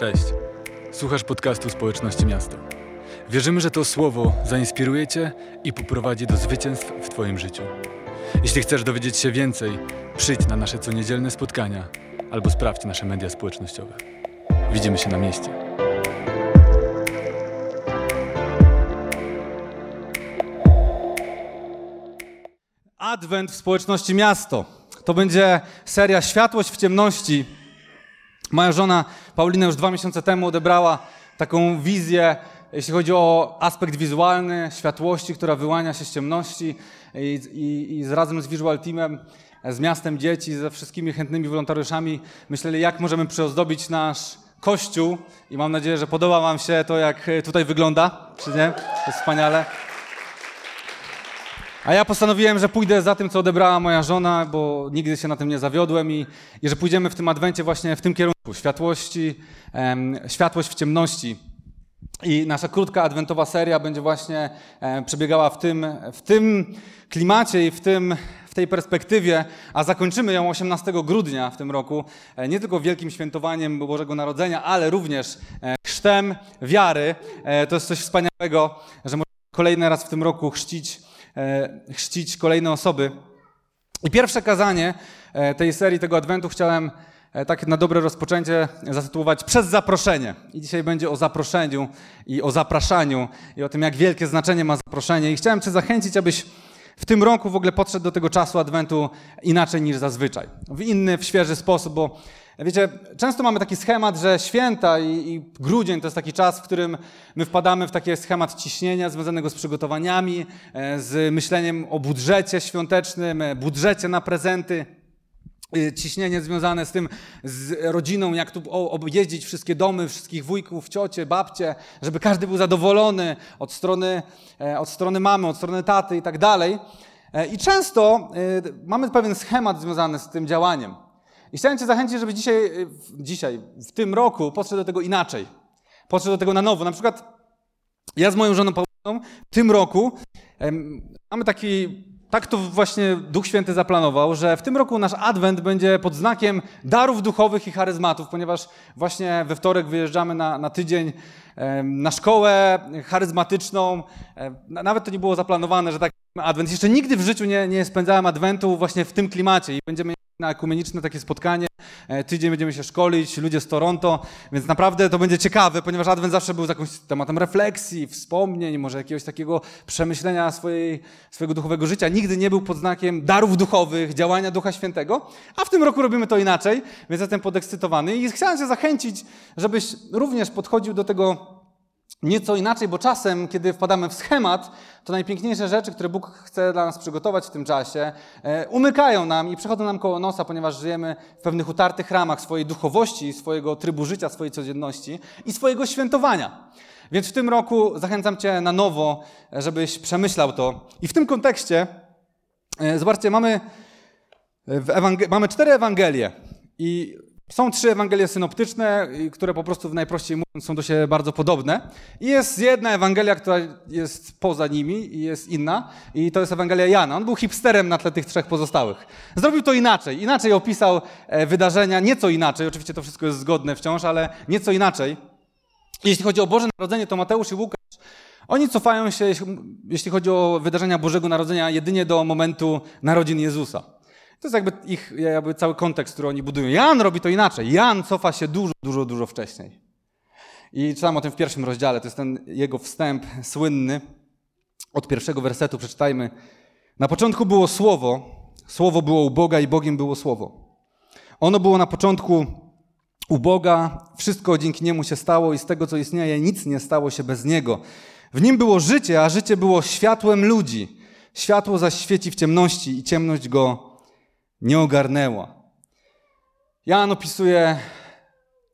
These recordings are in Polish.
Cześć. Słuchasz podcastu Społeczności Miasto. Wierzymy, że to słowo zainspiruje Cię i poprowadzi do zwycięstw w Twoim życiu. Jeśli chcesz dowiedzieć się więcej, przyjdź na nasze coniedzielne spotkania albo sprawdź nasze media społecznościowe. Widzimy się na mieście. Adwent w społeczności miasto. To będzie seria Światłość w ciemności. Moja żona Paulina już dwa miesiące temu odebrała taką wizję, jeśli chodzi o aspekt wizualny światłości, która wyłania się z ciemności i, i, i z, razem z Visual Teamem, z miastem dzieci, ze wszystkimi chętnymi wolontariuszami myśleli, jak możemy przyozdobić nasz kościół i mam nadzieję, że podoba wam się to, jak tutaj wygląda, czy nie? To jest wspaniale. A ja postanowiłem, że pójdę za tym, co odebrała moja żona, bo nigdy się na tym nie zawiodłem i, i że pójdziemy w tym adwencie właśnie w tym kierunku światłości, em, światłość w ciemności. I nasza krótka adwentowa seria będzie właśnie e, przebiegała w tym, w tym klimacie i w, tym, w tej perspektywie, a zakończymy ją 18 grudnia w tym roku, e, nie tylko wielkim świętowaniem Bożego Narodzenia, ale również e, chrztem wiary. E, to jest coś wspaniałego, że możemy kolejny raz w tym roku chrzcić chrzcić kolejne osoby. I pierwsze kazanie e, tej serii, tego adwentu chciałem e, tak na dobre rozpoczęcie zatytułować Przez zaproszenie. I dzisiaj będzie o zaproszeniu i o zapraszaniu i o tym, jak wielkie znaczenie ma zaproszenie. I chciałem Cię zachęcić, abyś w tym roku w ogóle podszedł do tego czasu adwentu inaczej niż zazwyczaj. W inny, w świeży sposób, bo Wiecie, często mamy taki schemat, że święta i, i, grudzień to jest taki czas, w którym my wpadamy w taki schemat ciśnienia związanego z przygotowaniami, e, z myśleniem o budżecie świątecznym, e, budżecie na prezenty. e, Ciśnienie związane z tym, z rodziną, jak tu objeździć wszystkie domy, wszystkich wujków, ciocie, babcie, żeby każdy był zadowolony od strony, od strony mamy, od strony taty i tak dalej. I często mamy pewien schemat związany z tym działaniem. I chciałem Cię zachęcić, żeby dzisiaj, y, dzisiaj, w tym roku podszedł do tego inaczej. Podszedł do tego na nowo. Na przykład ja z moją żoną Pauliną w tym roku em, mamy taki, tak to właśnie Duch Święty zaplanował, że w tym roku nasz adwent będzie pod znakiem darów duchowych i charyzmatów, ponieważ właśnie we wtorek wyjeżdżamy na, na tydzień na szkołę charyzmatyczną. Nawet to nie było zaplanowane, że tak adwent. Jeszcze nigdy w życiu nie, nie spędzałem adwentu właśnie w tym klimacie i będziemy na ekumeniczne takie spotkanie. E, Tydzień będziemy się szkolić, ludzie z Toronto, więc naprawdę to będzie ciekawe, ponieważ Adwent zawsze był z jakimś tematem refleksji, wspomnień, może jakiegoś takiego przemyślenia swojej, swojego duchowego życia. Nigdy nie był pod znakiem darów duchowych, działania Ducha Świętego, a w tym roku robimy to inaczej, więc jestem podekscytowany i chciałem Cię zachęcić, żebyś również podchodził do tego nieco inaczej, bo czasem, kiedy wpadamy w schemat, to najpiękniejsze rzeczy, które Bóg chce dla nas przygotować w tym czasie, e, umykają nam i przechodzą nam koło nosa, ponieważ żyjemy w pewnych utartych ramach swojej duchowości, swojego trybu życia, swojej codzienności i swojego świętowania. Więc w tym roku zachęcam Cię na nowo, e, żebyś przemyślał to. I w tym kontekście, e, zobaczcie, mamy, mamy cztery Ewangelie i są trzy Ewangelie synoptyczne, które po prostu w najprościej mówiąc są do siebie bardzo podobne. I jest jedna Ewangelia, która jest poza nimi i jest inna i to jest Ewangelia Jana. On był hipsterem na tle tych trzech pozostałych. Zrobił to inaczej. Inaczej opisał e, wydarzenia, nieco inaczej. Oczywiście to wszystko jest zgodne wciąż, ale nieco inaczej. Jeśli chodzi o Boże Narodzenie, to Mateusz i Łukasz oni cofają się, jeśli chodzi o wydarzenia Bożego Narodzenia, jedynie do momentu narodzin Jezusa. To jest jakby ich jakby cały kontekst, który oni budują. Jan robi to inaczej. Jan cofa się dużo, dużo, dużo wcześniej. I czytam o tym w pierwszym rozdziale. To jest ten jego wstęp słynny. Od pierwszego wersetu przeczytajmy. Na początku było Słowo. Słowo było u Boga i Bogiem było Słowo. Ono było na początku u Boga, wszystko dzięki Niemu się stało i z tego, co istnieje, nic nie stało się bez Niego. W Nim było życie, a życie było światłem ludzi. Światło zaś świeci w ciemności i ciemność go nie ogarnęła. Jan opisuje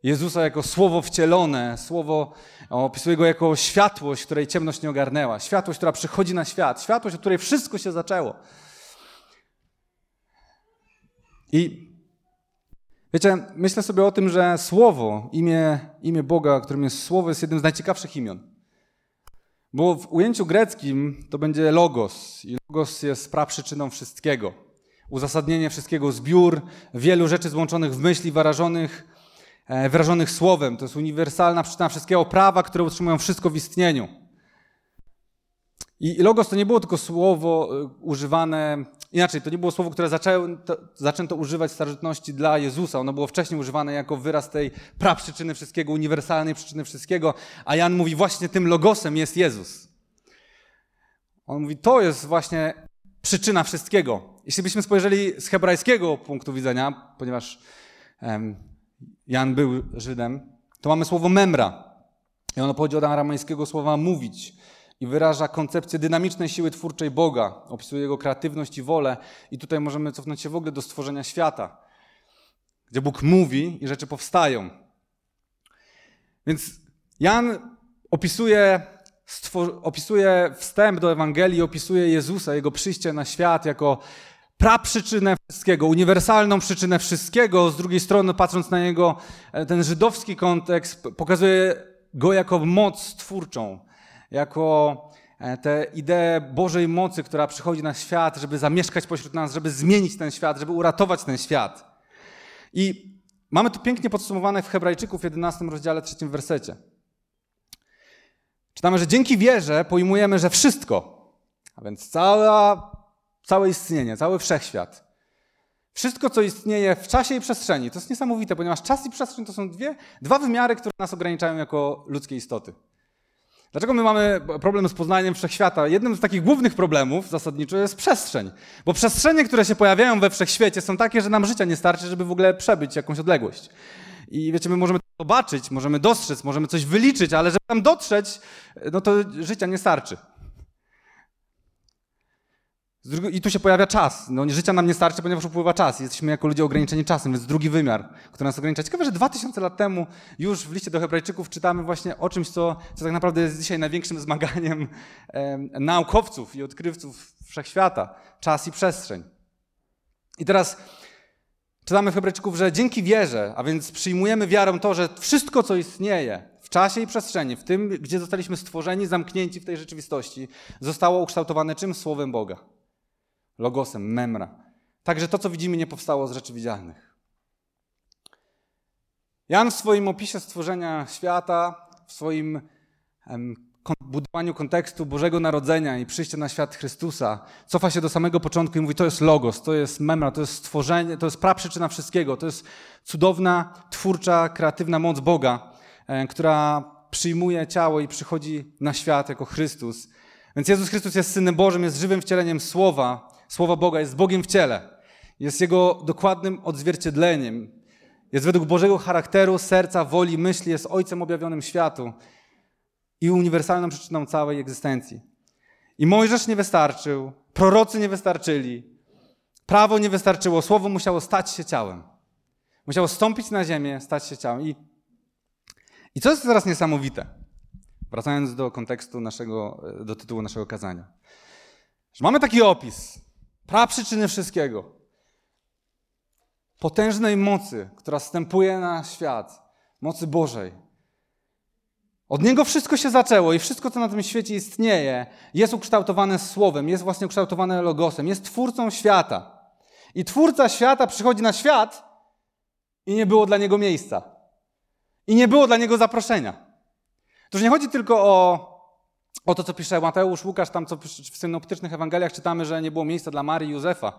Jezusa jako słowo wcielone, słowo opisuje go jako światłość, której ciemność nie ogarnęła. Światłość, która przychodzi na świat, światłość, od której wszystko się zaczęło. I Wiecie, myślę sobie o tym, że słowo, imię, imię Boga, którym jest słowo, jest jednym z najciekawszych imion. Bo w ujęciu greckim to będzie logos. I logos jest praprzyczyną wszystkiego. Uzasadnienie wszystkiego, zbiór wielu rzeczy złączonych w myśli, wyrażonych e, wyrażonych słowem. To jest uniwersalna przyczyna wszystkiego prawa, które utrzymują wszystko w istnieniu. I logos to nie było tylko słowo e, używane, inaczej, to nie było słowo, które zaczęto, zaczęto używać w starożytności dla Jezusa. Ono było wcześniej używane jako wyraz tej praprzyczyny wszystkiego, uniwersalnej przyczyny wszystkiego, a Jan mówi właśnie tym logosem jest Jezus. On mówi, to jest właśnie przyczyna wszystkiego. Jeśli byśmy spojrzeli z hebrajskiego punktu widzenia, ponieważ Jan był Żydem, to mamy słowo memra. I ono pochodzi od aramańskiego słowa mówić i wyraża koncepcję dynamicznej siły twórczej Boga, opisuje jego kreatywność i wolę. I tutaj możemy cofnąć się w ogóle do stworzenia świata, gdzie Bóg mówi i rzeczy powstają. Więc Jan opisuje, opisuje wstęp do Ewangelii, opisuje Jezusa, jego przyjście na świat jako praprzyczynę wszystkiego, uniwersalną przyczynę wszystkiego. Z drugiej strony, patrząc na jego e, ten żydowski kontekst, pokazuje go jako moc twórczą, jako e, tę ideę Bożej mocy, która przychodzi na świat, żeby zamieszkać pośród nas, żeby zmienić ten świat, żeby uratować ten świat. I mamy to pięknie podsumowane w Hebrajczyków w 11 rozdziale, 3 wersecie. Czytamy, że dzięki wierze pojmujemy, że wszystko, a więc cała, całe istnienie, cały wszechświat, wszystko, co istnieje w czasie i przestrzeni, to jest niesamowite, ponieważ czas i przestrzeń to są dwie, dwa wymiary, które nas ograniczają jako ludzkie istoty. Dlaczego my mamy problem z poznaniem wszechświata? Jednym z takich głównych problemów zasadniczo jest przestrzeń. Bo przestrzenie, które się pojawiają we wszechświecie, są takie, że nam życia nie starczy, żeby w ogóle przebyć jakąś odległość. I wiecie, my możemy to zobaczyć, możemy dostrzec, możemy coś wyliczyć, ale żeby tam dotrzeć, no to życia nie starczy. I tu się pojawia czas. No, życia nam nie starczy, ponieważ upływa czas. Jesteśmy jako ludzie ograniczeni czasem, więc drugi wymiar, który nas ogranicza. Ciekawe, że 2000 lat temu już w liście do Hebrajczyków czytamy właśnie o czymś, co, co tak naprawdę jest dzisiaj największym zmaganiem e, naukowców i odkrywców wszechświata. Czas i przestrzeń. I teraz czytamy w Hebrajczyków, że dzięki wierze, a więc przyjmujemy wiarą to, że wszystko, co istnieje w czasie i przestrzeni, w tym, gdzie zostaliśmy stworzeni, zamknięci w tej rzeczywistości, zostało ukształtowane czym? Słowem Boga logosem, memra. Także to, co widzimy, nie powstało z rzeczy widzialnych. Jan w swoim opisie stworzenia świata, w swoim budowaniu kontekstu Bożego Narodzenia i przyjścia na świat Chrystusa, cofa się do samego początku i mówi, to jest logos, to jest memra, to jest stworzenie, to jest praprzyczyna wszystkiego, to jest cudowna, twórcza, kreatywna moc Boga, która przyjmuje ciało i przychodzi na świat jako Chrystus. Więc Jezus Chrystus jest Synem Bożym, jest żywym wcieleniem Słowa, Słowa Boga, jest Bogiem w ciele. Jest Jego dokładnym odzwierciedleniem. Jest według Bożego charakteru, serca, woli, myśli, jest Ojcem objawionym światu i uniwersalną przyczyną całej egzystencji. I Mojżesz nie wystarczył, prorocy nie wystarczyli, prawo nie wystarczyło, słowo musiało stać się ciałem. Musiało stąpić na ziemię, stać się ciałem. I, i co jest teraz niesamowite? Wracając do kontekstu naszego, do tytułu naszego kazania. Że mamy taki opis, praprzyczyny wszystkiego. Potężnej mocy, która wstępuje na świat, mocy Bożej. Od Niego wszystko się zaczęło i wszystko, co na tym świecie istnieje, jest ukształtowane słowem, jest właśnie ukształtowane logosem, jest twórcą świata. I twórca świata przychodzi na świat i nie było dla Niego miejsca. I nie było dla Niego zaproszenia. To już nie chodzi tylko o o to, co pisze Mateusz, Łukasz, tam co w synoptycznych Ewangeliach czytamy, że nie było miejsca dla Marii i Józefa.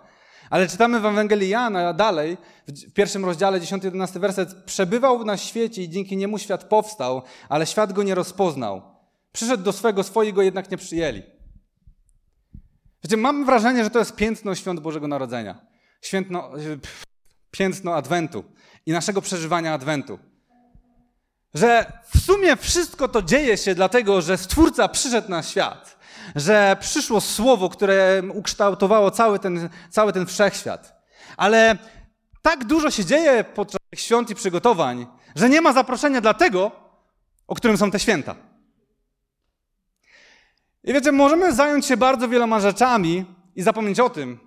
Ale czytamy w Ewangelii Jana dalej, w pierwszym rozdziale, 10-11 werset, przebywał na świecie i dzięki niemu świat powstał, ale świat go nie rozpoznał. Przyszedł do swego, swoi go jednak nie przyjęli. Wiecie, mam wrażenie, że to jest piętno świąt Bożego Narodzenia. Świętno, piętno Adwentu i naszego przeżywania Adwentu że w sumie wszystko to dzieje się dlatego, że Stwórca przyszedł na świat, że przyszło słowo, które ukształtowało cały ten, cały ten wszechświat. Ale tak dużo się dzieje podczas świąt i przygotowań, że nie ma zaproszenia dla tego, o którym są te święta. I wiecie, możemy zająć się bardzo wieloma rzeczami i zapomnieć o tym,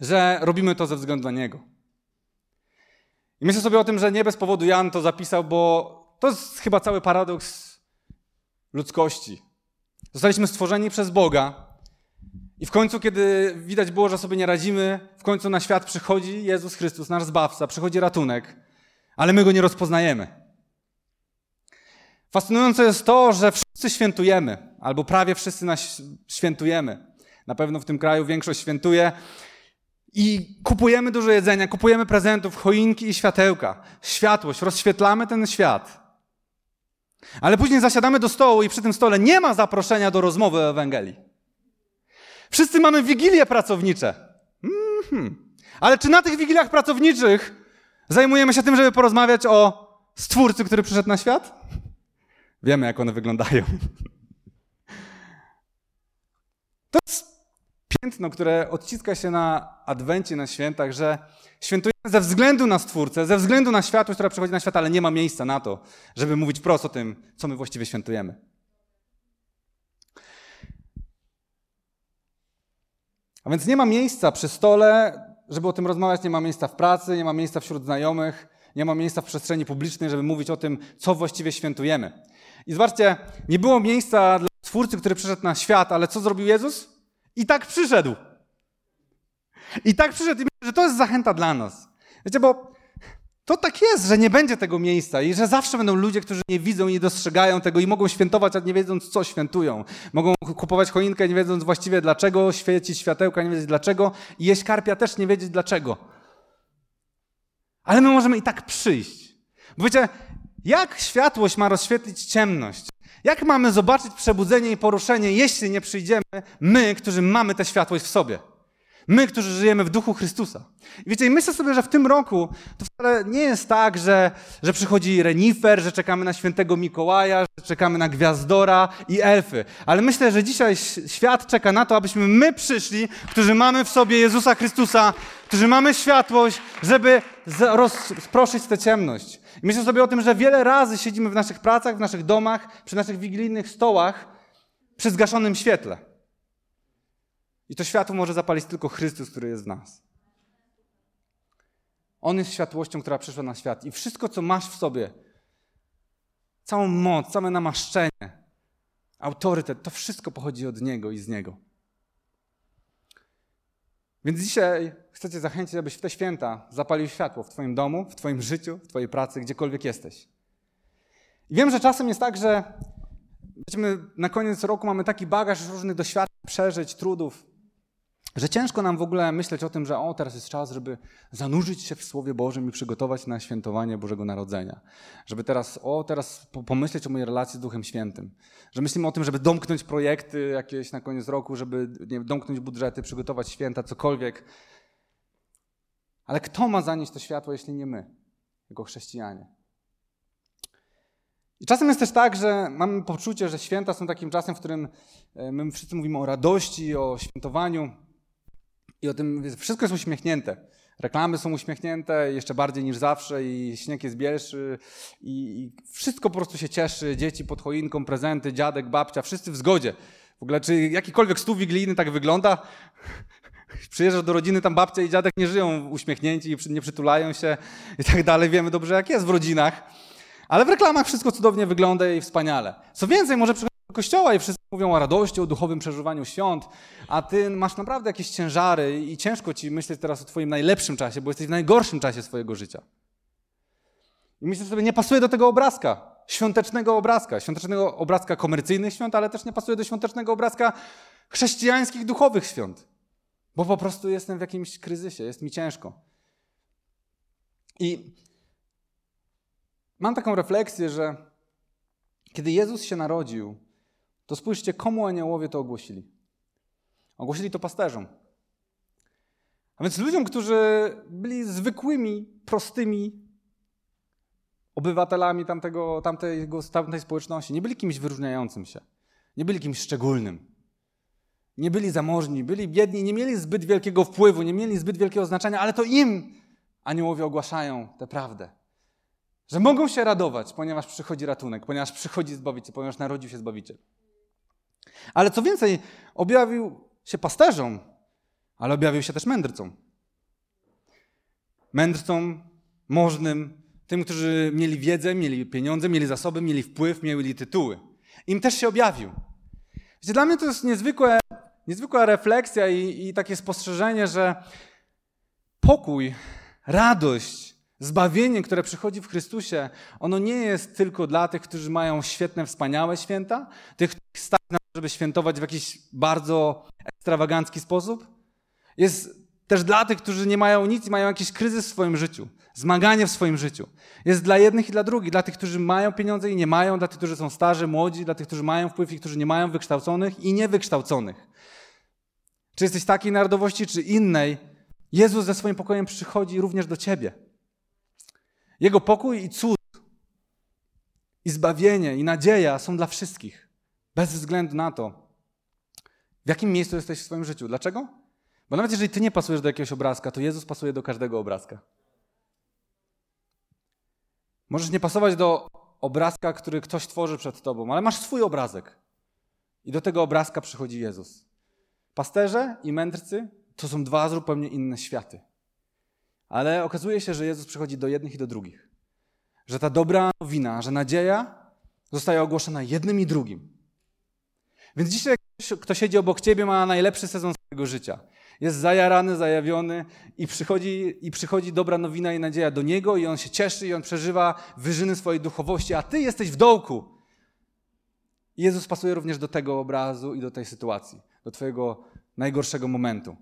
że robimy to ze względu na Niego. I myślę sobie o tym, że nie bez powodu Jan to zapisał, bo to jest chyba cały paradoks ludzkości. Zostaliśmy stworzeni przez Boga i w końcu, kiedy widać było, że sobie nie radzimy, w końcu na świat przychodzi Jezus Chrystus, nasz Zbawca, przychodzi ratunek. ale my go nie rozpoznajemy. Fascynujące jest to, że wszyscy świętujemy, albo prawie wszyscy nas świętujemy. Na pewno w tym kraju większość świętuje. I kupujemy dużo jedzenia, kupujemy prezentów, choinki i światełka. Światłość, rozświetlamy ten świat. Ale później zasiadamy do stołu i przy tym stole nie ma zaproszenia do rozmowy o Ewangelii. Wszyscy mamy wigilie pracownicze. Mm-hmm. Ale czy na tych wigiliach pracowniczych zajmujemy się tym, żeby porozmawiać o Stwórcy, który przyszedł na świat? Wiemy, jak one wyglądają. To jest piętno, które odciska się na Adwencie, na świętach, że świętujemy ze względu na Stwórcę, ze względu na światłość, która przychodzi na świat, ale nie ma miejsca na to, żeby mówić wprost o tym, co my właściwie świętujemy. A więc nie ma miejsca przy stole, żeby o tym rozmawiać, nie ma miejsca w pracy, nie ma miejsca wśród znajomych, nie ma miejsca w przestrzeni publicznej, żeby mówić o tym, co właściwie świętujemy. I zobaczcie, nie było miejsca dla Stwórcy, który przyszedł na świat, ale co zrobił Jezus? I tak przyszedł. I tak przyszedł. I myślę, że to jest zachęta dla nas. Wiecie, bo to tak jest, że nie będzie tego miejsca i że zawsze będą ludzie, którzy nie widzą nie dostrzegają tego i mogą świętować, a nie wiedząc, co świętują. Mogą kupować choinkę, nie wiedząc właściwie dlaczego, świecić światełka, nie wiedzieć dlaczego i jeść karpia, też nie wiedzieć dlaczego. Ale my możemy i tak przyjść. Bo wiecie, jak światłość ma rozświetlić ciemność? Jak mamy zobaczyć przebudzenie i poruszenie, jeśli nie przyjdziemy my, którzy mamy tę światłość w sobie? My, którzy żyjemy w duchu Chrystusa. I wiecie, myślę sobie, że w tym roku to wcale nie jest tak, że, że przychodzi renifer, że czekamy na świętego Mikołaja, że czekamy na gwiazdora i elfy. Ale myślę, że dzisiaj świat czeka na to, abyśmy my przyszli, którzy mamy w sobie Jezusa Chrystusa, którzy mamy światłość, żeby rozproszyć tę ciemność. Myślę sobie o tym, że wiele razy siedzimy w naszych pracach, w naszych domach, przy naszych wigilijnych stołach przy zgaszonym świetle. I to światło może zapalić tylko Chrystus, który jest w nas. On jest światłością, która przyszła na świat. I wszystko, co masz w sobie, całą moc, całe namaszczenie, autorytet, to wszystko pochodzi od Niego i z Niego. Więc dzisiaj chcę Cię zachęcić, abyś w te święta zapalił światło w Twoim domu, w Twoim życiu, w Twojej pracy, gdziekolwiek jesteś. I wiem, że czasem jest tak, że na koniec roku mamy taki bagaż różnych doświadczeń, przeżyć, trudów, że ciężko nam w ogóle myśleć o tym, że o, teraz jest czas, żeby zanurzyć się w Słowie Bożym i przygotować na świętowanie Bożego Narodzenia. Żeby teraz, o, teraz pomyśleć o mojej relacji z Duchem Świętym. Że myślimy o tym, żeby domknąć projekty jakieś na koniec roku, żeby nie domknąć budżety, przygotować święta, cokolwiek. Ale kto ma zanieść to światło, jeśli nie my, jako chrześcijanie? I czasem jest też tak, że mamy poczucie, że święta są takim czasem, w którym e, my wszyscy mówimy o radości, o świętowaniu, i o tym wszystko jest uśmiechnięte. Reklamy są uśmiechnięte jeszcze bardziej niż zawsze i śnieg jest bielszy i, i, wszystko po prostu się cieszy. Dzieci pod choinką, prezenty, dziadek, babcia, wszyscy w zgodzie. W ogóle czy jakikolwiek stół wigilijny tak wygląda? Przyjeżdżasz do rodziny, tam babcia i dziadek nie żyją uśmiechnięci nie przytulają się i tak dalej. Wiemy dobrze jak jest w rodzinach. Ale w reklamach wszystko cudownie wygląda i wspaniale. Co więcej, może przychodzić do kościoła i wszyscy mówią o radości, o duchowym przeżywaniu świąt, a ty masz naprawdę jakieś ciężary i ciężko ci myśleć teraz o twoim najlepszym czasie, bo jesteś w najgorszym czasie swojego życia. I myślę sobie, nie pasuje do tego obrazka, świątecznego obrazka, świątecznego obrazka komercyjnych świąt, ale też nie pasuje do świątecznego obrazka chrześcijańskich, duchowych świąt. Bo po prostu jestem w jakimś kryzysie, jest mi ciężko. I mam taką refleksję, że kiedy Jezus się narodził, to spójrzcie, komu aniołowie to ogłosili. Ogłosili to pasterzom. A więc ludziom, którzy byli zwykłymi, prostymi obywatelami tamtego, tamtej, tamtej społeczności, nie byli kimś wyróżniającym się, nie byli kimś szczególnym. Nie byli zamożni, byli biedni, nie mieli zbyt wielkiego wpływu, nie mieli zbyt wielkiego znaczenia, ale to im aniołowie ogłaszają tę prawdę. Że mogą się radować, ponieważ przychodzi ratunek, ponieważ przychodzi Zbawiciel, ponieważ narodził się Zbawiciel. Ale co więcej, objawił się pasterzom, ale objawił się też mędrcom. Mędrcom, możnym, tym, którzy mieli wiedzę, mieli pieniądze, mieli zasoby, mieli wpływ, mieli tytuły. Im też się objawił. Dla mnie to jest niezwykłe, niezwykła refleksja i, i takie spostrzeżenie, że pokój, radość, Zbawienie, które przychodzi w Chrystusie, ono nie jest tylko dla tych, którzy mają świetne, wspaniałe święta, tych, których stać na to, żeby świętować w jakiś bardzo ekstrawagancki sposób. Jest też dla tych, którzy nie mają nic i mają jakiś kryzys w swoim życiu, zmaganie w swoim życiu. Jest dla jednych i dla drugich, dla tych, którzy mają pieniądze i nie mają, dla tych, którzy są starzy, młodzi, dla tych, którzy mają wpływ i którzy nie mają, wykształconych i niewykształconych. Czy jesteś takiej narodowości, czy innej, Jezus ze swoim pokojem przychodzi również do ciebie. Jego pokój i cud, i zbawienie, i nadzieja są dla wszystkich, bez względu na to, w jakim miejscu jesteś w swoim życiu. Dlaczego? Bo nawet jeżeli ty nie pasujesz do jakiegoś obrazka, to Jezus pasuje do każdego obrazka. Możesz nie pasować do obrazka, który ktoś tworzy przed tobą, ale masz swój obrazek. I do tego obrazka przychodzi Jezus. Pasterze i mędrcy to są dwa zupełnie inne światy. Ale okazuje się, że Jezus przychodzi do jednych i do drugich. Że ta dobra nowina, że nadzieja zostaje ogłoszona jednym i drugim. Więc dzisiaj ktoś, kto siedzi obok ciebie, ma najlepszy sezon swojego życia. Jest zajarany, zajawiony i przychodzi, i przychodzi dobra nowina i nadzieja do niego i on się cieszy i on przeżywa wyżyny swojej duchowości, a ty jesteś w dołku. Jezus pasuje również do tego obrazu i do tej sytuacji, do twojego najgorszego momentu.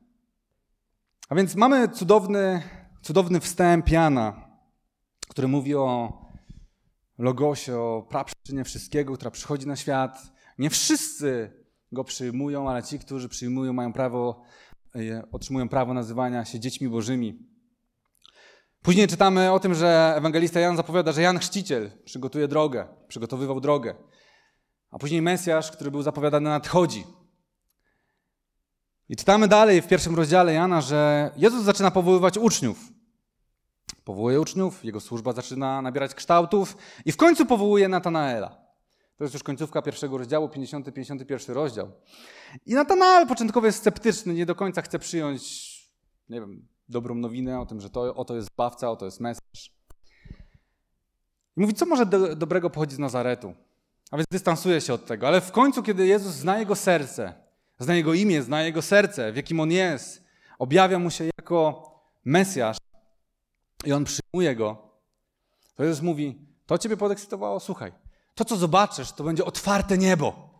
A więc mamy cudowny, cudowny wstęp Jana, który mówi o Logosie, o praprzyczynie wszystkiego, która przychodzi na świat. Nie wszyscy go przyjmują, ale ci, którzy przyjmują, mają prawo, e, otrzymują prawo nazywania się dziećmi bożymi. Później czytamy o tym, że ewangelista Jan zapowiada, że Jan Chrzciciel przygotuje drogę, przygotowywał drogę. A później Mesjasz, który był zapowiadany, nadchodzi. I czytamy dalej w pierwszym rozdziale Jana, że Jezus zaczyna powoływać uczniów. Powołuje uczniów, jego służba zaczyna nabierać kształtów i w końcu powołuje Natanaela. To jest już końcówka pierwszego rozdziału, 50-51 rozdział. I Natanael początkowo jest sceptyczny, nie do końca chce przyjąć, nie wiem, dobrą nowinę o tym, że to, oto jest zbawca, oto jest Mesjasz. I mówi, co może do, dobrego pochodzi z Nazaretu? A więc dystansuje się od tego. Ale w końcu, kiedy Jezus zna jego serce, zna jego imię, zna jego serce, w jakim on jest, objawia mu się jako Mesjasz i on przyjmuje go, to Jezus mówi, to ciebie podekscytowało? Słuchaj, to co zobaczysz, to będzie otwarte niebo.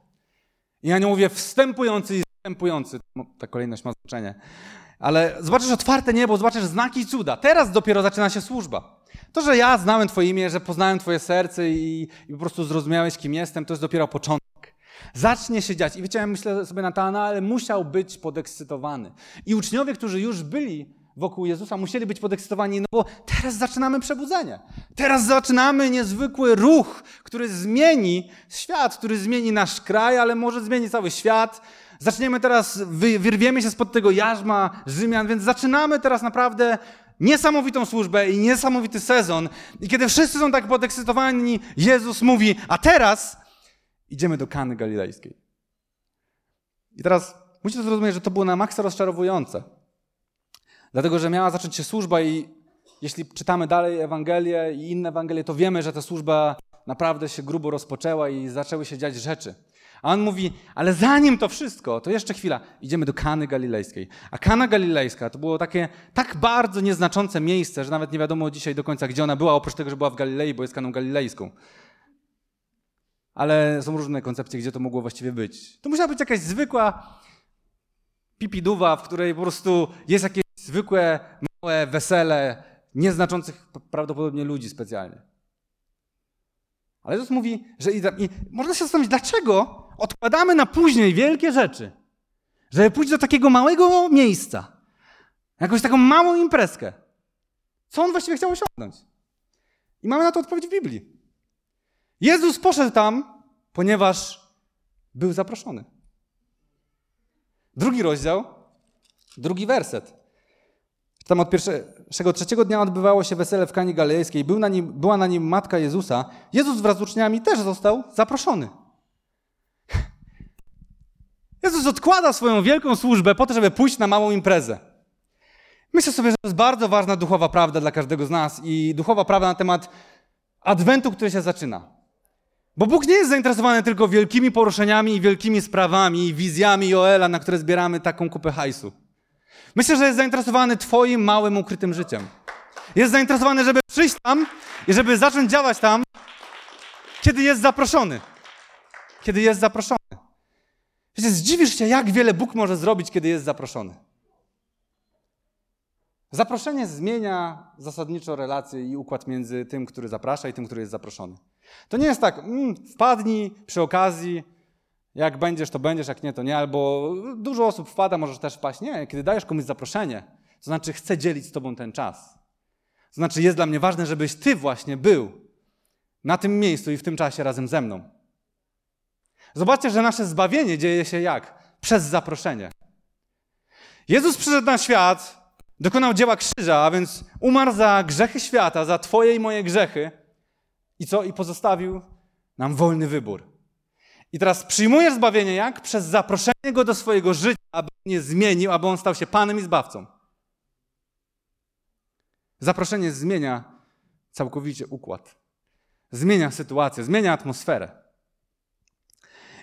I ja nie mówię wstępujący i wstępujący, no, ta kolejność ma znaczenie, ale zobaczysz otwarte niebo, zobaczysz znaki i cuda. Teraz dopiero zaczyna się służba. To, że ja znałem Twoje imię, że poznałem Twoje serce i, i po prostu zrozumiałeś, kim jestem, to jest dopiero początek. Zacznie się dziać. I wiecie, ja myślę sobie na ale musiał być podekscytowany. I uczniowie, którzy już byli wokół Jezusa, musieli być podekscytowani, no bo teraz zaczynamy przebudzenie. Teraz zaczynamy niezwykły ruch, który zmieni świat, który zmieni nasz kraj, ale może zmieni cały świat. Zaczniemy teraz, wyrwiemy się spod tego jarzma Rzymian, więc zaczynamy teraz naprawdę niesamowitą służbę i niesamowity sezon. I kiedy wszyscy są tak podekscytowani, Jezus mówi, a teraz idziemy do Kany Galilejskiej. I teraz musicie zrozumieć, że to było na maksa rozczarowujące. Dlatego, że miała zacząć się służba i jeśli czytamy dalej Ewangelię i inne Ewangelie, to wiemy, że ta służba naprawdę się grubo rozpoczęła i zaczęły się dziać rzeczy. A on mówi, ale zanim to wszystko, to jeszcze chwila, idziemy do Kany Galilejskiej. A Kana Galilejska to było takie tak bardzo nieznaczące miejsce, że nawet nie wiadomo dzisiaj do końca, gdzie ona była, oprócz tego, że była w Galilei, bo jest Kaną Galilejską. Ale są różne koncepcje, gdzie to mogło właściwie być. To musiała być jakaś zwykła pipiduwa, w której po prostu jest jakieś zwykłe, małe wesele nieznaczących prawdopodobnie ludzi specjalnie. Ale Jezus mówi, że i, i można się zastanowić, dlaczego odkładamy na później wielkie rzeczy, żeby pójść do takiego małego miejsca, jakąś taką małą imprezkę. Co on właściwie chciał osiągnąć? I mamy na to odpowiedź w Biblii. Jezus poszedł tam, ponieważ był zaproszony. Drugi rozdział, drugi werset. Tam od pierwszego, trzeciego dnia odbywało się wesele w Kani Galilejskiej. Był na nim, była na nim matka Jezusa. Jezus wraz z uczniami też został zaproszony. Jezus odkłada swoją wielką służbę po to, żeby pójść na małą imprezę. Myślę sobie, że to jest bardzo ważna duchowa prawda dla każdego z nas i duchowa prawda na temat adwentu, który się zaczyna. Bo Bóg nie jest zainteresowany tylko wielkimi poruszeniami i wielkimi sprawami i wizjami Joela, na które zbieramy taką kupę hajsu. Myślę, że jest zainteresowany Twoim małym, ukrytym życiem. Jest zainteresowany, żeby przyjść tam i żeby zacząć działać tam, kiedy jest zaproszony. Kiedy jest zaproszony. Wiecie, zdziwisz się, jak wiele Bóg może zrobić, kiedy jest zaproszony. Zaproszenie zmienia zasadniczo relacje i układ między tym, który zaprasza i tym, który jest zaproszony. To nie jest tak, mm, wpadnij przy okazji, jak będziesz, to będziesz, jak nie, to nie, albo dużo osób wpada, możesz też wpaść. Nie, kiedy dajesz komuś zaproszenie, to znaczy chcę dzielić z tobą ten czas. To znaczy jest dla mnie ważne, żebyś ty właśnie był na tym miejscu i w tym czasie razem ze mną. Zobaczcie, że nasze zbawienie dzieje się jak? Przez zaproszenie. Jezus przyszedł na świat, dokonał dzieła krzyża, a więc umarł za grzechy świata, za Twoje i moje grzechy. I co? I pozostawił nam wolny wybór. I teraz przyjmujesz zbawienie jak? Przez zaproszenie go do swojego życia, aby nie zmienił, aby on stał się Panem i Zbawcą. Zaproszenie zmienia całkowicie układ. Zmienia sytuację, zmienia atmosferę.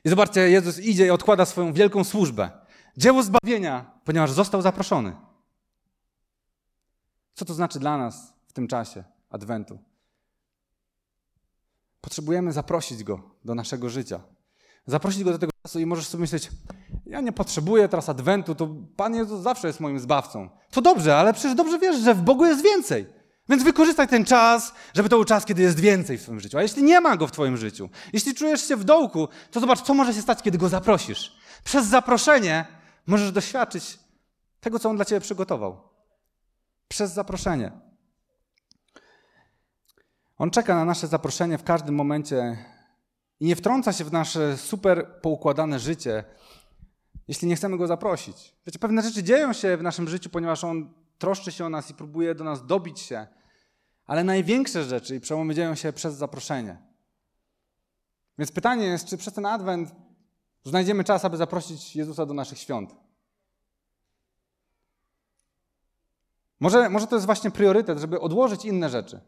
I zobaczcie, Jezus idzie i odkłada swoją wielką służbę. Dzieło zbawienia, ponieważ został zaproszony. Co to znaczy dla nas w tym czasie Adwentu? Potrzebujemy zaprosić Go do naszego życia. Zaprosić Go do tego czasu i możesz sobie myśleć, ja nie potrzebuję teraz Adwentu, to Pan Jezus zawsze jest moim zbawcą. To dobrze, ale przecież dobrze wiesz, że w Bogu jest więcej. Więc wykorzystaj ten czas, żeby to był czas, kiedy jest więcej w Twoim życiu. A jeśli nie ma go w Twoim życiu, jeśli czujesz się w dołku, to zobacz, co może się stać, kiedy go zaprosisz. Przez zaproszenie możesz doświadczyć tego, co on dla Ciebie przygotował. Przez zaproszenie. On czeka na nasze zaproszenie w każdym momencie i nie wtrąca się w nasze super poukładane życie, jeśli nie chcemy go zaprosić. Wiecie, pewne rzeczy dzieją się w naszym życiu, ponieważ on troszczy się o nas i próbuje do nas dobić się. Ale największe rzeczy i przełomy dzieją się przez zaproszenie. Więc pytanie jest, czy przez ten adwent znajdziemy czas, aby zaprosić Jezusa do naszych świąt? Może, może to jest właśnie priorytet, żeby odłożyć inne rzeczy.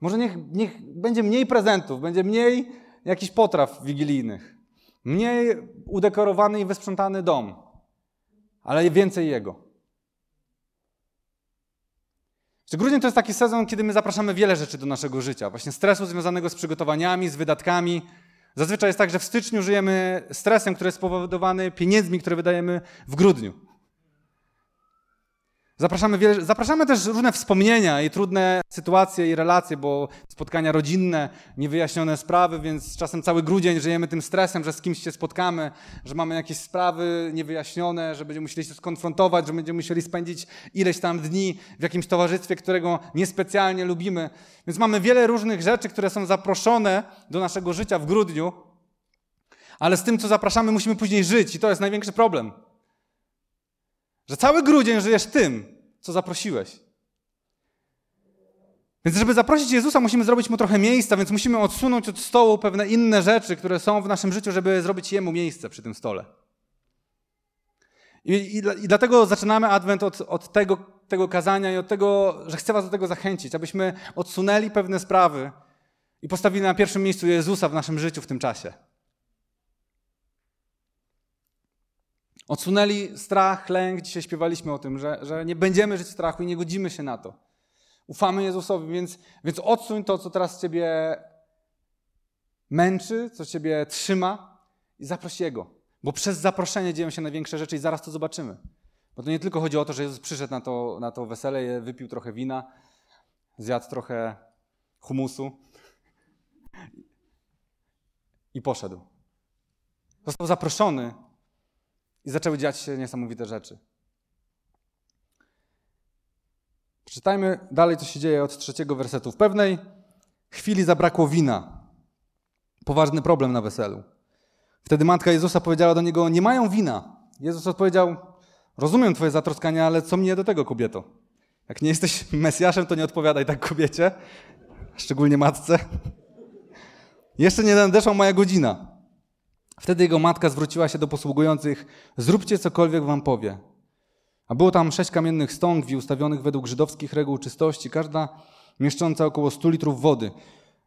Może niech, niech będzie mniej prezentów, będzie mniej jakichś potraw wigilijnych, mniej udekorowany i wysprzątany dom, ale więcej Jego. Grudzień to jest taki sezon, kiedy my zapraszamy wiele rzeczy do naszego życia. Właśnie stresu związanego z przygotowaniami, z wydatkami. Zazwyczaj jest tak, że w styczniu żyjemy stresem, który jest spowodowany pieniędzmi, które wydajemy w grudniu. Zapraszamy, wiele, zapraszamy też różne wspomnienia i trudne sytuacje i relacje, bo spotkania rodzinne, niewyjaśnione sprawy, więc czasem cały grudzień żyjemy tym stresem, że z kimś się spotkamy, że mamy jakieś sprawy niewyjaśnione, że będziemy musieli się skonfrontować, że będziemy musieli spędzić ileś tam dni w jakimś towarzystwie, którego niespecjalnie lubimy. Więc mamy wiele różnych rzeczy, które są zaproszone do naszego życia w grudniu, ale z tym, co zapraszamy, musimy później żyć i to jest największy problem. Że cały grudzień żyjesz tym, co zaprosiłeś. Więc żeby zaprosić Jezusa, musimy zrobić Mu trochę miejsca, więc musimy odsunąć od stołu pewne inne rzeczy, które są w naszym życiu, żeby zrobić Jemu miejsce przy tym stole. I, i, i dlatego zaczynamy Adwent od, od tego, tego kazania i od tego, że chcę Was do tego zachęcić, abyśmy odsunęli pewne sprawy i postawili na pierwszym miejscu Jezusa w naszym życiu w tym czasie. Odsunęli strach, lęk. Dzisiaj śpiewaliśmy o tym, że, że nie będziemy żyć w strachu i nie godzimy się na to. Ufamy Jezusowi, więc, więc odsuń to, co teraz Ciebie męczy, co Ciebie trzyma i zaproś Jego. Bo przez zaproszenie dzieją się największe rzeczy i zaraz to zobaczymy. Bo to nie tylko chodzi o to, że Jezus przyszedł na to, na to wesele, wypił trochę wina, zjadł trochę humusu i poszedł. Został zaproszony i zaczęły dziać się niesamowite rzeczy. Przeczytajmy dalej, co się dzieje od trzeciego wersetu. W pewnej chwili zabrakło wina. Poważny problem na weselu. Wtedy matka Jezusa powiedziała do niego: Nie mają wina. Jezus odpowiedział: Rozumiem Twoje zatroskanie, ale co mnie do tego, kobieto? Jak nie jesteś Mesjaszem, to nie odpowiadaj tak kobiecie, szczególnie matce. Jeszcze nie nadeszła moja godzina. Wtedy jego matka zwróciła się do posługujących: Zróbcie cokolwiek wam powie. A było tam sześć kamiennych stągwi ustawionych według żydowskich reguł czystości, każda mieszcząca około 100 litrów wody.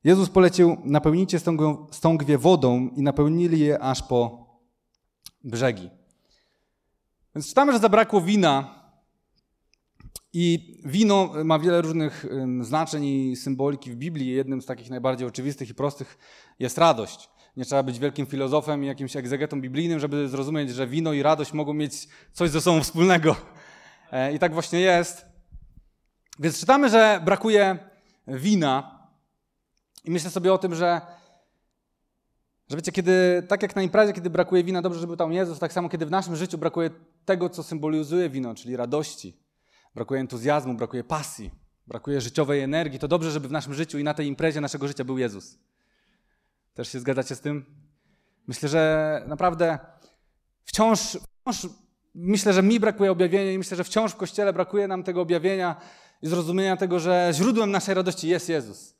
Jezus polecił: Napełnijcie stągwie wodą i napełnili je aż po brzegi. Więc czytamy, że zabrakło wina. I wino ma wiele różnych znaczeń i symboliki w Biblii. Jednym z takich najbardziej oczywistych i prostych jest radość. Nie trzeba być wielkim filozofem i jakimś egzegetą biblijnym, żeby zrozumieć, że wino i radość mogą mieć coś ze sobą wspólnego. E, I tak właśnie jest. Więc czytamy, że brakuje wina. I myślę sobie o tym, że, że wiecie, kiedy, tak jak na imprezie, kiedy brakuje wina, dobrze, żeby tam Jezus, tak samo kiedy w naszym życiu brakuje tego, co symbolizuje wino, czyli radości, brakuje entuzjazmu, brakuje pasji, brakuje życiowej energii, to dobrze, żeby w naszym życiu i na tej imprezie naszego życia był Jezus. Też się zgadzacie z tym? Myślę, że naprawdę wciąż, wciąż myślę, że mi brakuje objawienia i myślę, że wciąż w Kościele brakuje nam tego objawienia i zrozumienia tego, że źródłem naszej radości jest Jezus.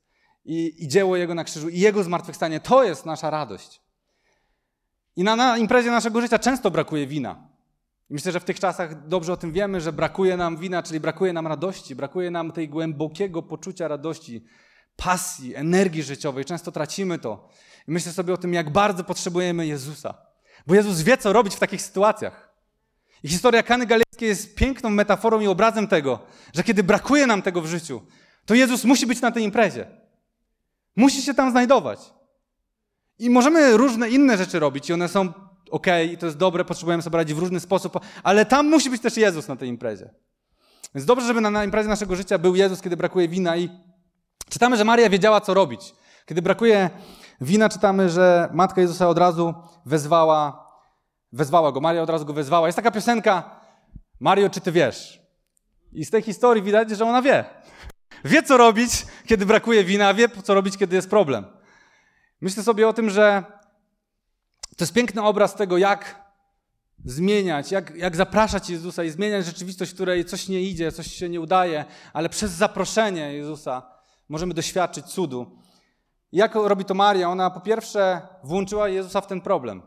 I, i dzieło Jego na krzyżu, i Jego zmartwychwstanie. To jest nasza radość. I na, na imprezie naszego życia często brakuje wina. I myślę, że w tych czasach dobrze o tym wiemy, że brakuje nam wina, czyli brakuje nam radości, brakuje nam tej głębokiego poczucia radości, pasji, energii życiowej. Często tracimy to. I myślę sobie o tym, jak bardzo potrzebujemy Jezusa. Bo Jezus wie, co robić w takich sytuacjach. I historia Kany Galejskiej jest piękną metaforą i obrazem tego, że kiedy brakuje nam tego w życiu, to Jezus musi być na tej imprezie. Musi się tam znajdować. I możemy różne inne rzeczy robić i one są ok, i to jest dobre, potrzebujemy sobie radzić w różny sposób, ale tam musi być też Jezus na tej imprezie. Więc dobrze, żeby na, na imprezie naszego życia był Jezus, kiedy brakuje wina i czytamy, że Maria wiedziała, co robić. Kiedy brakuje wina, czytamy, że Matka Jezusa od razu wezwała, wezwała go. Maria od razu go wezwała. Jest taka piosenka, Mario, czy ty wiesz? I z tej historii widać, że ona wie. Wie, co robić, kiedy brakuje wina, wie, co robić, kiedy jest problem. Myślę sobie o tym, że to jest piękny obraz tego, jak zmieniać, jak, jak zapraszać Jezusa i zmieniać rzeczywistość, w której coś nie idzie, coś się nie udaje, ale przez zaproszenie Jezusa możemy doświadczyć cudu. Jak robi to Maria? Ona po pierwsze włączyła Jezusa w ten problem.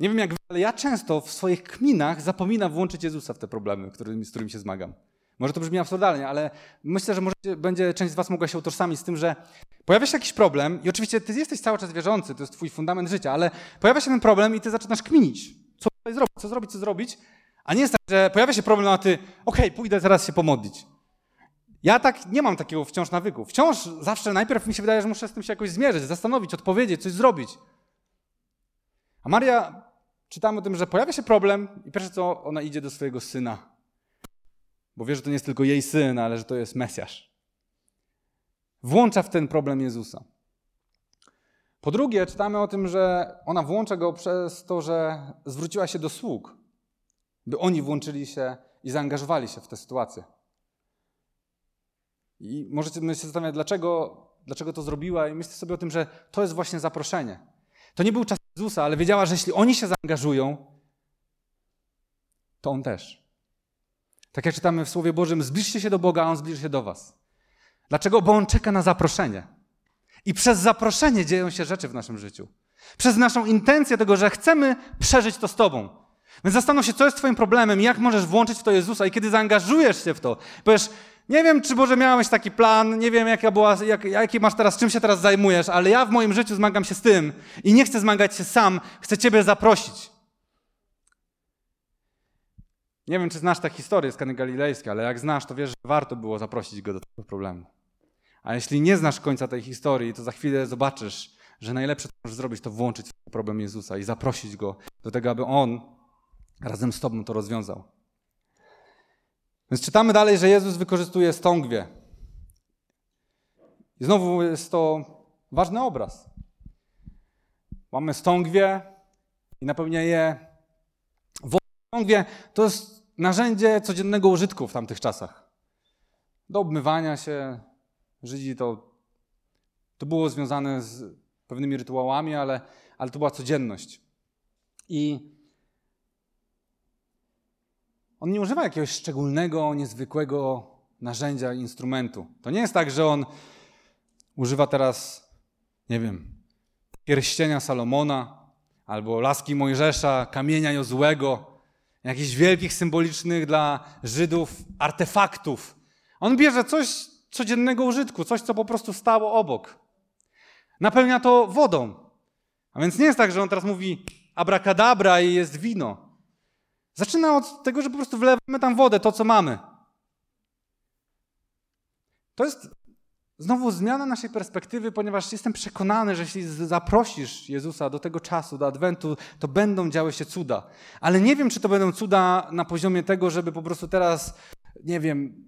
Nie wiem jak wy, ale ja często w swoich kminach zapominam włączyć Jezusa w te problemy, którymi, z którymi się zmagam. Może to brzmi absurdalnie, ale myślę, że może będzie część z was mogła się utożsamić z tym, że pojawia się jakiś problem i oczywiście ty jesteś cały czas wierzący, to jest twój fundament życia, ale pojawia się ten problem i ty zaczynasz kminić. Co zrobić, co zrobić, co zrobić, a nie jest tak, że pojawia się problem, a ty, okej, okay, pójdę teraz się pomodlić. Ja tak nie mam takiego wciąż nawyku. Wciąż zawsze najpierw mi się wydaje, że muszę z tym się jakoś zmierzyć, zastanowić, odpowiedzieć, coś zrobić. A Maria, czytamy o tym, że pojawia się problem i pierwsze co, ona idzie do swojego syna. Bo wie, że to nie jest tylko jej syn, ale że to jest Mesjasz. Włącza w ten problem Jezusa. Po drugie, czytamy o tym, że ona włącza go przez to, że zwróciła się do sług, by oni włączyli się i zaangażowali się w tę sytuację. I możecie się zastanawiać, dlaczego, dlaczego to zrobiła, i myślę sobie o tym, że to jest właśnie zaproszenie. To nie był czas Jezusa, ale wiedziała, że jeśli oni się zaangażują, to on też. Tak jak czytamy w Słowie Bożym, zbliżcie się do Boga, a On zbliży się do Was. Dlaczego? Bo On czeka na zaproszenie. I przez zaproszenie dzieją się rzeczy w naszym życiu. Przez naszą intencję tego, że chcemy przeżyć to z Tobą. Więc zastanów się, co jest Twoim problemem, jak możesz włączyć w to Jezusa i kiedy zaangażujesz się w to, powiesz, nie wiem, czy Boże miałeś taki plan, nie wiem, jaka była, jak, jaki masz teraz, czym się teraz zajmujesz, ale ja w moim życiu zmagam się z tym i nie chcę zmagać się sam, chcę Ciebie zaprosić. Nie wiem, czy znasz tę historię z Kany Galilejskiej, ale jak znasz, to wiesz, że warto było zaprosić go do tego problemu. A jeśli nie znasz końca tej historii, to za chwilę zobaczysz, że najlepsze, co możesz zrobić, to włączyć w problem Jezusa i zaprosić go do tego, aby on razem z tobą to rozwiązał. Więc czytamy dalej, że Jezus wykorzystuje stągwie. I znowu jest to ważny obraz. Mamy stągwie i napełnia je wodą. Stągwie to jest narzędzie codziennego użytku w tamtych czasach. Do obmywania się. Żydzi to, to było związane z pewnymi rytuałami, ale, ale to była codzienność. I on nie używa jakiegoś szczególnego, niezwykłego narzędzia, instrumentu. To nie jest tak, że on używa teraz, nie wiem, pierścienia Salomona albo laski Mojżesza, kamienia Jozłego jakichś wielkich, symbolicznych dla Żydów artefaktów. On bierze coś codziennego użytku, coś, co po prostu stało obok. Napełnia to wodą. A więc nie jest tak, że on teraz mówi abracadabra i jest wino. Zaczyna od tego, że po prostu wlewamy tam wodę, to co mamy. To jest znowu zmiana naszej perspektywy, ponieważ jestem przekonany, że jeśli zaprosisz Jezusa do tego czasu, do Adwentu, to będą działy się cuda. Ale nie wiem, czy to będą cuda na poziomie tego, żeby po prostu teraz, nie wiem,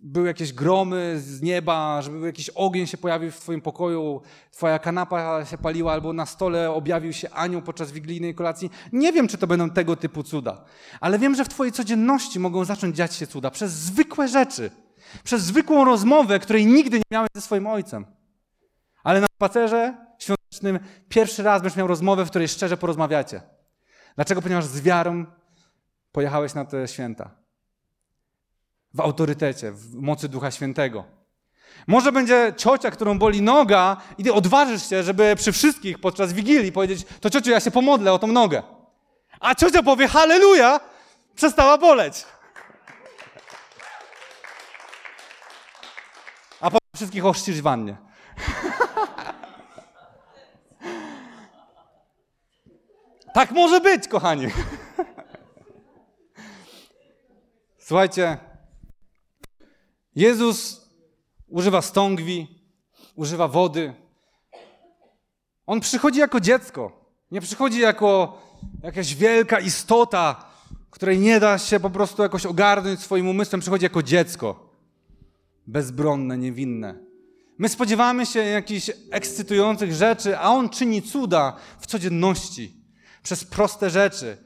były jakieś gromy z nieba, żeby jakiś ogień się pojawił w twoim pokoju, twoja kanapa się paliła, albo na stole objawił się anioł podczas wigilijnej kolacji. Nie wiem, czy to będą tego typu cuda, ale wiem, że w twojej codzienności mogą zacząć dziać się cuda przez zwykłe rzeczy, przez zwykłą rozmowę, której nigdy nie miałeś ze swoim ojcem. Ale na spacerze świątecznym pierwszy raz będziesz miał rozmowę, w której szczerze porozmawiacie. Dlaczego? Ponieważ z wiarą pojechałeś na te święta w autorytecie, w mocy Ducha Świętego. Może będzie ciocia, którą boli noga i ty odważysz się, żeby przy wszystkich podczas Wigilii powiedzieć, to ciociu, ja się pomodlę o tą nogę. A ciocia powie, halleluja, przestała boleć. A potem wszystkich ochrzcisz wannie. tak może być, kochani. Słuchajcie, Jezus używa stągwi, używa wody. On przychodzi jako dziecko. Nie przychodzi jako jakaś wielka istota, której nie da się po prostu jakoś ogarnąć swoim umysłem. Przychodzi jako dziecko. Bezbronne, niewinne. My spodziewamy się jakichś ekscytujących rzeczy, a on czyni cuda w codzienności. Przez proste rzeczy.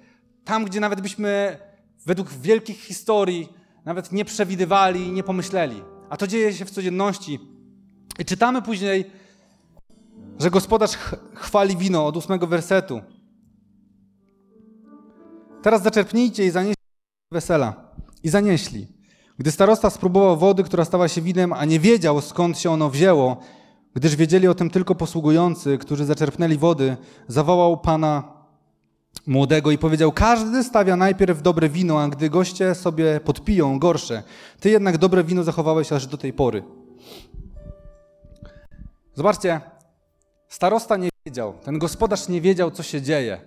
Tam, gdzie nawet byśmy według wielkich historii nawet nie przewidywali, nie pomyśleli. A to dzieje się w codzienności. I czytamy później, że gospodarz chwali wino od ósmego wersetu. Teraz zaczerpnijcie i zanieście wesela. I zanieśli. Gdy starosta spróbował wody, która stała się winem, a nie wiedział skąd się ono wzięło, gdyż wiedzieli o tym tylko posługujący, którzy zaczerpnęli wody, zawołał pana młodego i powiedział: Każdy stawia najpierw dobre wino, a gdy goście sobie podpiją gorsze, ty jednak dobre wino zachowałeś aż do tej pory. Zobaczcie, starosta nie wiedział, ten gospodarz nie wiedział, co się dzieje.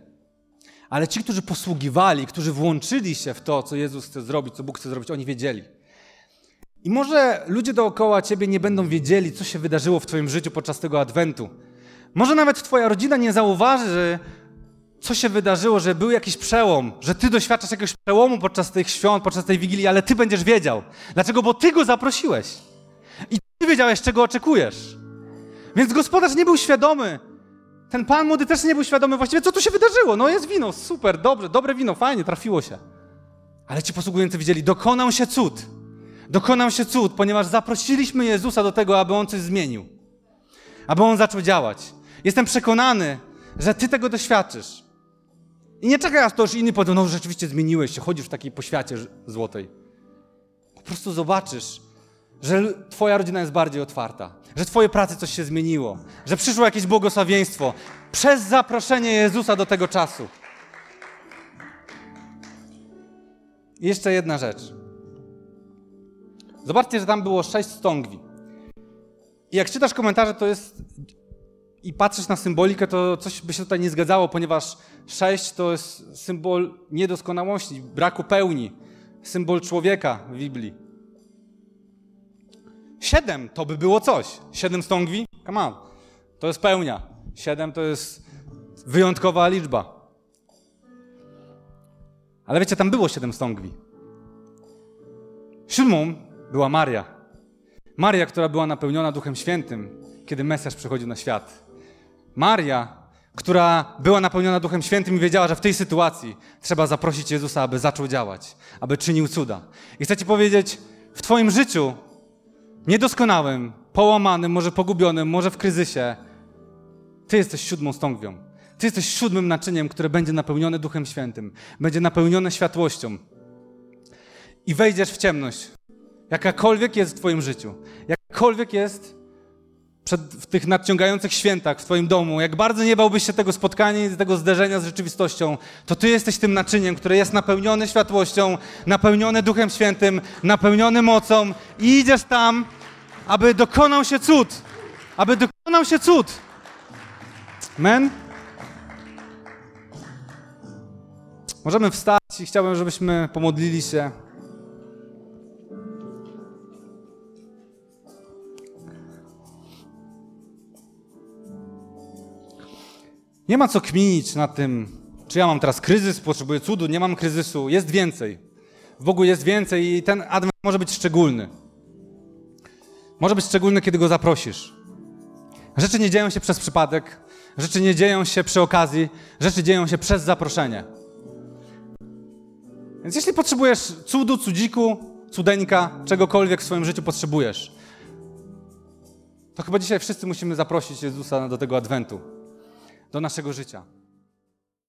Ale ci, którzy posługiwali, którzy włączyli się w to, co Jezus chce zrobić, co Bóg chce zrobić, oni wiedzieli. I może ludzie dookoła ciebie nie będą wiedzieli, co się wydarzyło w twoim życiu podczas tego adwentu. Może nawet twoja rodzina nie zauważy, co się wydarzyło, że był jakiś przełom, że ty doświadczasz jakiegoś przełomu podczas tych świąt, podczas tej wigilii, ale ty będziesz wiedział. Dlaczego? Bo ty go zaprosiłeś. I ty wiedziałeś, czego oczekujesz. Więc gospodarz nie był świadomy. Ten pan młody też nie był świadomy właściwie, co tu się wydarzyło. No jest wino, super, dobrze, dobre wino, fajnie, trafiło się. Ale ci posługujący widzieli, dokonał się cud. Dokonał się cud, ponieważ zaprosiliśmy Jezusa do tego, aby On coś zmienił. Aby On zaczął działać. Jestem przekonany, że Ty tego doświadczysz. I nie czekaj, aż to już inni powiedzą, no rzeczywiście zmieniłeś się, chodzisz w takiej poświacie złotej. Po prostu zobaczysz, że twoja rodzina jest bardziej otwarta, że w twojej pracy coś się zmieniło, że przyszło jakieś błogosławieństwo przez zaproszenie Jezusa do tego czasu. I jeszcze jedna rzecz. Zobaczcie, że tam było sześć stągwi. I jak czytasz komentarze, to jest i patrzysz na symbolikę, to coś by się tutaj nie zgadzało, ponieważ sześć to jest symbol niedoskonałości, braku pełni, symbol człowieka w Biblii. Siedem to by było coś. Siedem stągwi? Come on. To jest pełnia. Siedem to jest wyjątkowa liczba. Ale wiecie, tam było siedem stągwi. Siódmą była Maria. Maria, która była napełniona Duchem Świętym, kiedy Mesjasz przychodził na świat. Maria, która była napełniona Duchem Świętym i wiedziała, że w tej sytuacji trzeba zaprosić Jezusa, aby zaczął działać, aby czynił cuda. I chcę Ci powiedzieć, w Twoim życiu, niedoskonałym, połamanym, może pogubionym, może w kryzysie, Ty jesteś siódmą stągwią. Ty jesteś siódmym naczyniem, które będzie napełnione Duchem Świętym, będzie napełnione światłością. I wejdziesz w ciemność, jakakolwiek jest w Twoim życiu, jakakolwiek jest przed, w tych nadciągających świętach w Twoim domu, jak bardzo nie bałbyś się tego spotkania i tego zderzenia z rzeczywistością, to Ty jesteś tym naczyniem, które jest napełnione światłością, napełnione Duchem Świętym, napełnione mocą i idziesz tam, aby dokonał się cud. Aby dokonał się cud. Men? Możemy wstać i chciałbym, żebyśmy pomodlili się. Nie ma co kminić na tym, czy ja mam teraz kryzys, potrzebuję cudu, nie mam kryzysu. Jest więcej. W Bogu jest więcej i ten adwent może być szczególny. Może być szczególny, kiedy go zaprosisz. Rzeczy nie dzieją się przez przypadek, rzeczy nie dzieją się przy okazji, rzeczy dzieją się przez zaproszenie. Więc jeśli potrzebujesz cudu, cudziku, cudeńka, czegokolwiek w swoim życiu potrzebujesz, to chyba dzisiaj wszyscy musimy zaprosić Jezusa do tego adwentu, do naszego życia.